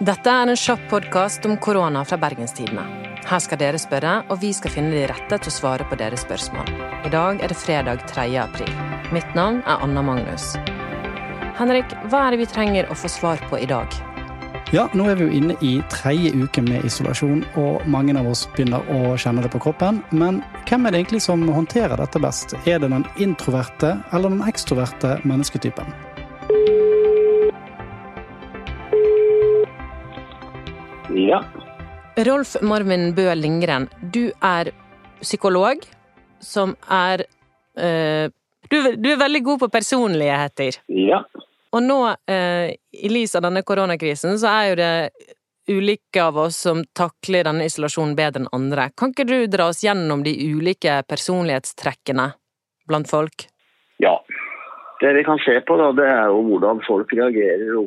Dette er en kjapp podkast om korona fra Bergenstidene. Her skal dere spørre, og vi skal finne de rette til å svare på deres spørsmål. I dag er det fredag 3. april. Mitt navn er Anna Magnus. Henrik, hva er det vi trenger å få svar på i dag? Ja, nå er vi jo inne i tredje uke med isolasjon, og mange av oss begynner å kjenne det på kroppen. Men hvem er det egentlig som håndterer dette best? Er det den introverte eller den ekstroverte mennesketypen? Ja. Rolf Marvin Bø Lindgren, du er psykolog som er eh, du, du, er veldig god på personligheter. Ja. Og nå, eh, i lys av denne koronakrisen, så er jo det ulike av oss som takler denne isolasjonen bedre enn andre. Kan ikke du dra oss gjennom de ulike personlighetstrekkene blant folk? Ja. Det vi kan se på, da, det er jo hvordan folk reagerer uh,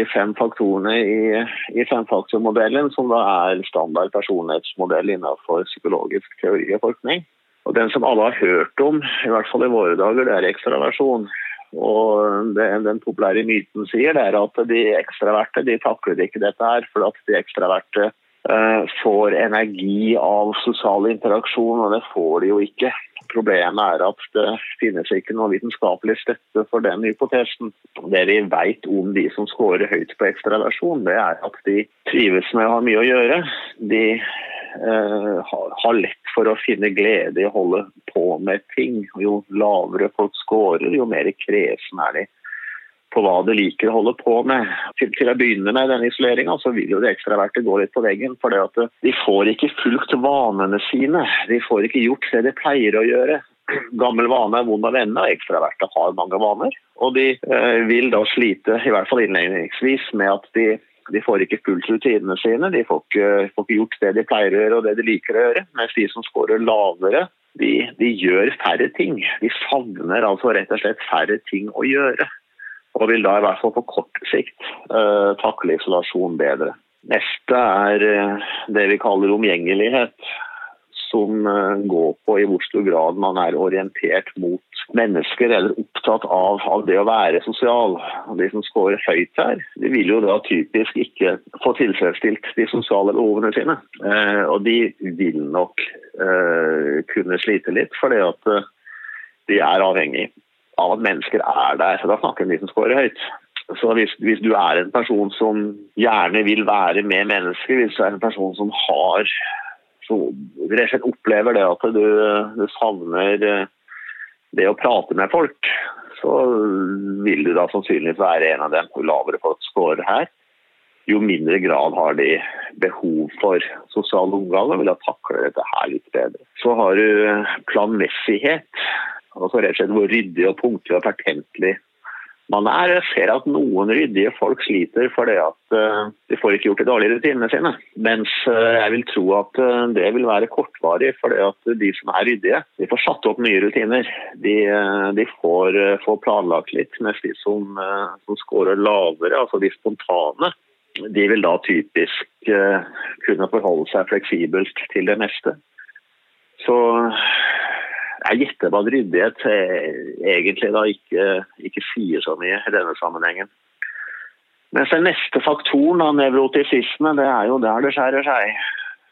de fem faktorene i, i femfaktormodellen, som da er standard personlighetsmodell innenfor psykologisk teori og forskning. Og Den som alle har hørt om, i hvert fall i våre dager, det er ekstraversjon. Og det, Den populære myten sier det er at de ekstraverte de takler ikke dette her, for at de ekstraverte eh, får energi av sosial interaksjon, og det får de jo ikke. Problemet er at det finnes ikke noe vitenskapelig støtte for den hypotesen. Det vi vet om de som scorer høyt på ekstraversjon, det er at de trives med å ha mye å gjøre. De eh, har lett for å finne glede i å holde på med ting. Jo lavere folk scorer, jo mer kresen er de på hva de liker å holde på med. Til, til å begynne med denne isoleringa, så vil jo det ekstraverte gå litt på veggen. For det at de får ikke fulgt vanene sine. De får ikke gjort det de pleier å gjøre. Gammel vane er vond å vende, og ekstraverte har mange vaner. Og de eh, vil da slite, i hvert fall innledningsvis, med at de, de får ikke fulgt rutinene sine. De får ikke, får ikke, gjort det de pleier å gjøre og det de liker å gjøre. Mens de som scorer lavere, de, de gjør færre ting. De savner altså rett og slett færre ting å gjøre og vil da i hvert fall på kort sikt uh, takle isolasjon bedre. Neste er uh, det vi kaller omgjengelighet, som uh, går på i hvor stor grad man er orientert mot mennesker eller opptatt av, av, det å være sosial. De som scorer høyt her, de vil jo da typisk ikke få tilfredsstilt de sosiale behovene sine. og de vil nok kunne slite litt, fordi at de er avhengig av at mennesker er der. Så da snakker vi om de som scorer høyt. Så hvis, hvis, du er en person som gjerne vil være med mennesker, hvis du er en person som har rett opplever det at du, du savner det å prate med folk, så vil du da sannsynligvis være en av dem. hvor lavere folk scorer her, jo mindre grad har de behov for sosial omgang og vil da takle dette her litt bedre. Så har du planmessighet. Altså rett og slett hvor ryddig og punktlig og pertentlig man er. Jeg ser at noen ryddige folk sliter fordi at uh, de får ikke gjort de dårlige rutinene sine. Mens uh, jeg vil tro at uh, det vil være kortvarig, fordi at de som er ryddige, de får satt opp nye rutiner. De, de får, får, planlagt litt, mens de som, som scorer lavere, altså de spontane, de vil da typisk kunne forholde seg fleksibelt til det meste. Så jeg gjetter på at ryddighet egentlig da ikke, ikke, sier så mye i denne sammenhengen. Mens den neste faktoren av nevrotisisme, det er jo der det skjærer seg.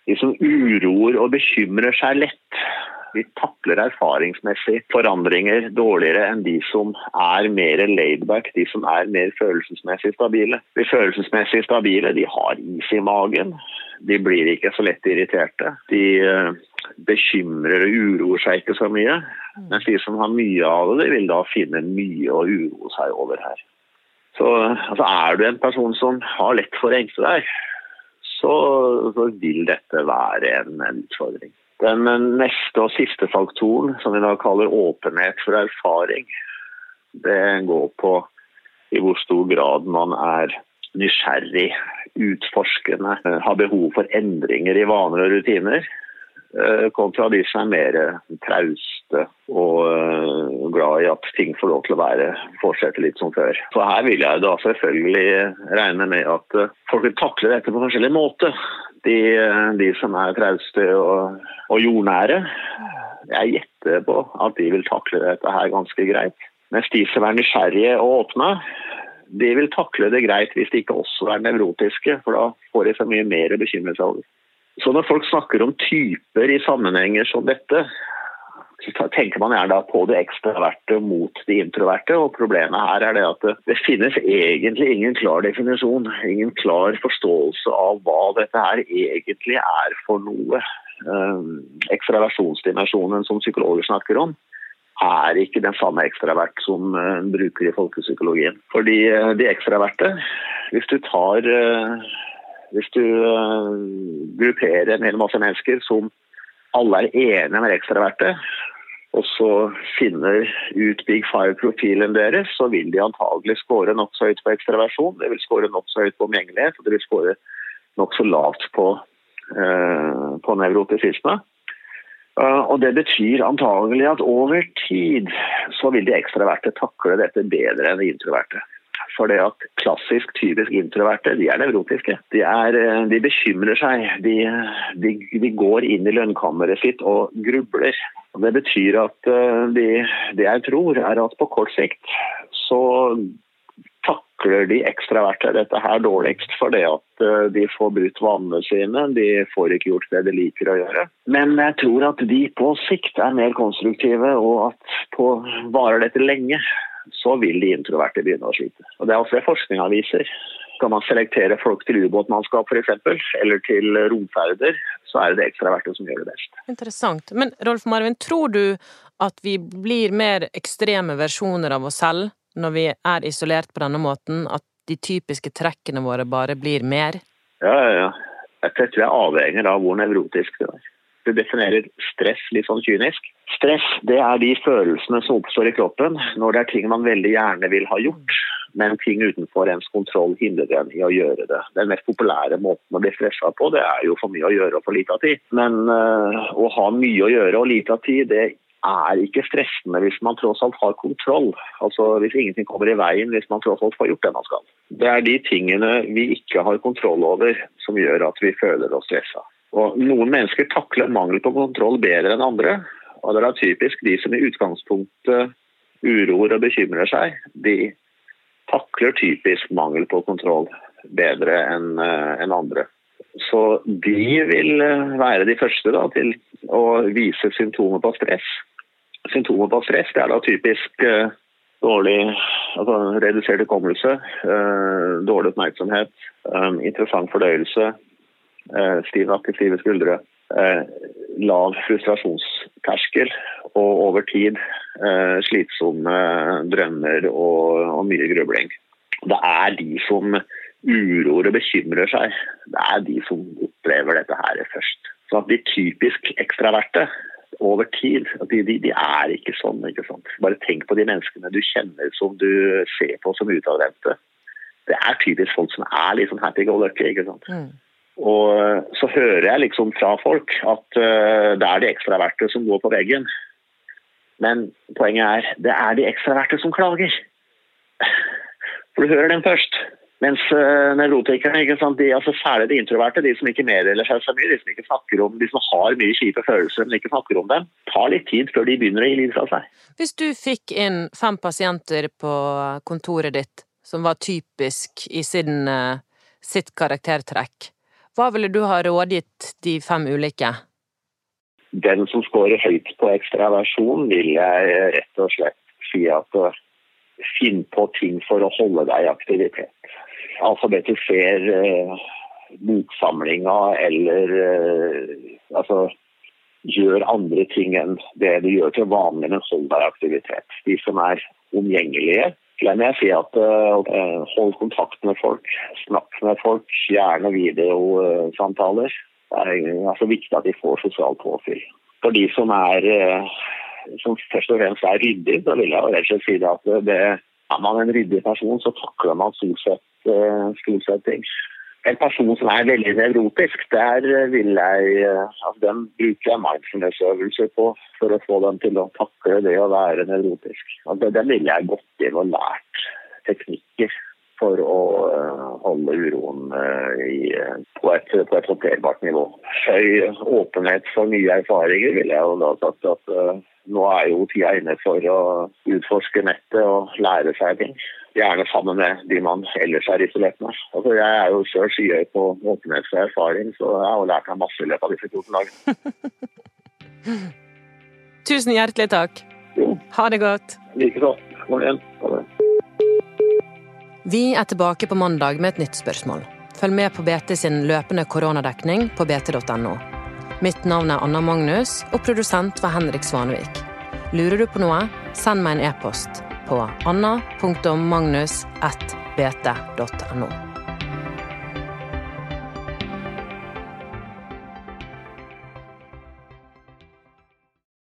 De som uroer og bekymrer seg lett. De takler erfaringsmessig forandringer dårligere enn de som er mer laidback, de som er mer følelsesmessig stabile. De følelsesmessig stabile de har is i magen. De blir ikke så lett irriterte. De eh, bekymrer og uroer seg ikke så mye. Mm. Mens de som har mye av det, de vil da finne mye å uroe seg over her. Så altså, Er du en person som har lett for å engste deg, så, så, vil dette være en, en utfordring. Den neste og siste faktoren, som vi da kaller åpenhet for erfaring, det går på i hvor stor grad man er nysgjerrig, utforskende, har behov for endringer i vaner og rutiner. Eh, kontra de som er mer trauste og eh, glad i at ting får lov til å være fortsette litt som før. Så her vil jeg da selvfølgelig regne med at eh, folk vil takle dette på forskjellig måte. De, de som er trauste og, og, jordnære, jeg gjetter på at de vil takle dette her ganske greit. Mens de som er nysgjerrige og åpne, de vil takle det greit hvis de ikke også er nevrotiske, for da får de så mye mer å bekymre seg over. Så når folk snakker om typer i sammenhenger som dette, så tenker man gjerne på det ekstraverte mot de introverte. og Problemet her er det at det, det finnes egentlig ingen klar definisjon, ingen klar forståelse av hva dette her egentlig er for noe. Um, ekstraversjonsdimensjonen som psykologer snakker om, er ikke den samme ekstravert som en bruker i folkepsykologien. Fordi uh, de ekstraverte, hvis du tar uh, Hvis du grupperer en hel masse mennesker som alle er enige med ekstraverte, og så finner ut Big Five-profilen deres, så vil de antagelig score nokså høyt på ekstraversjon, det vil score nokså høyt på omgjengelighet, og det vil score nokså lavt på, uh, på nevrotisisme. Uh, og Det betyr antagelig at over tid så vil de ekstraverte takle dette bedre enn de introverte. For det at klassisk, typisk introverte, de er nevrotiske. De, er, eh, de bekymrer seg. De, de, de, går inn i lønnkammeret sitt og grubler. Det betyr at eh, de, det jeg tror, er at på kort sikt så takler de ekstraverte dette her dårligst fordi at eh, de får brutt vanene sine. De får ikke gjort det de liker å gjøre. Men jeg tror at de på sikt er mer konstruktive, og at på, varer dette lenge, så vil de introverte begynne å slite. Og Det er også det forskninga viser. Kan man selektere folk til ubåtmannskap f.eks., eller til romferder, så er det det ekstraverte som gjør det best. Interessant. Men Rolf Marvin, tror du at vi blir mer ekstreme versjoner av oss selv når vi er isolert på denne måten? At de typiske trekkene våre bare blir mer? Ja, ja, ja. Jeg tror jeg avhenger av hvor nevrotisk du er. Du definerer stress litt sånn kynisk. Stress det er de følelsene som oppstår i kroppen når det er ting man veldig gjerne vil ha gjort, men ting utenfor ens kontroll hindrer en i å gjøre det. Den mest populære måten å bli stressa på, det er jo for mye å gjøre og for lite av tid. Men øh, å ha mye å gjøre og lite av tid, det er ikke stressende hvis man tross alt har kontroll. Altså Hvis ingenting kommer i veien, hvis man tross alt får gjort det man skal. Det er de tingene vi ikke har kontroll over som gjør at vi føler oss stressa. Og Noen mennesker takler mangel på kontroll bedre enn andre. Og det er typisk de som i utgangspunktet uroer og bekymrer seg, de takler typisk mangel på kontroll bedre enn eh, en andre. Så de vil eh, være de første da, til å vise symptomer på stress. Symptomer på stress det er da typisk uh, dårlig altså redusert hukommelse, dårlig oppmerksomhet, interessant fordøyelse, aktive nakke, stive skuldre, Eh, lav frustrasjonsterskel og over tid eh, slitsomme drømmer og mye grubling. Det er de som uroer og bekymrer seg. Det er de som opplever dette her først. Så at de typisk ekstraverte over tid, de, de, de, er ikke sånn. ikke sant? Bare tenk på de menneskene du kjenner som du ser på som utadvendte. Det er typisk folk som er litt sånn happy go lucky. ikke sant? Mm. Og så hører jeg liksom fra folk at uh, det er de ekstraverte som går på veggen. Men poenget er det er de ekstraverte som klager. For du hører dem først. Mens uh, nevrotikerne, ikke sant? De, altså særlig de introverte, de som ikke meddeler seg så mye, de som ikke snakker om, de som har mye kjipe følelser, men ikke snakker om dem, tar litt tid før de begynner å gi liv fra seg. Hvis du fikk inn fem pasienter på kontoret ditt som var typisk i sin, sitt karaktertrekk, hva ville du ha rådgitt de fem ulike? Den som scorer høyt på ekstraversjon, vil jeg rett og slett si at finn på ting for å holde deg i aktivitet. Alfabetiser eh, boksamlinga eller eh, altså gjør andre ting enn det du gjør til vanlig, men hold deg i aktivitet. De som er omgjengelige, la å si at uh, hold kontakt med folk. Snakk med folk, gjerne videosamtaler. Det er altså viktig at de får sosialt påfyll. For de som er uh, som først og fremst er ryddig, så vil jeg rett og slett si det at det, er man en ryddig person, så takler man stort sett, uh, stort sett ting. En person som er veldig nevrotisk, der vil jeg altså den bruker jeg mindfulness-øvelser på for å få dem til å takle det å være nevrotisk. Altså, den ville jeg gått inn og lært teknikker for å holde uroen i, på, et, på et håndterbart nivå. Høy åpenhet for nye erfaringer ville jeg jo da sagt at nå er jo tida inne for å utforske nettet og lære seg ting. Gjerne sammen med de man ellers er isolert med. Altså, jeg er jo sjøl skyhøy på åpenhet og erfaring, så jeg har lært meg masse i løpet av disse 14 dagene. Tusen hjertelig takk. Jo, Ha det godt. likeså. Kom igjen. Ha det. Vi er tilbake på mandag med et nytt spørsmål. Følg med på BT sin løpende koronadekning på bt.no. Mitt navn er Anna Magnus, og produsent var Henrik Svanvik. Lurer du på noe, send meg en e-post på anna.magnus.bt.no.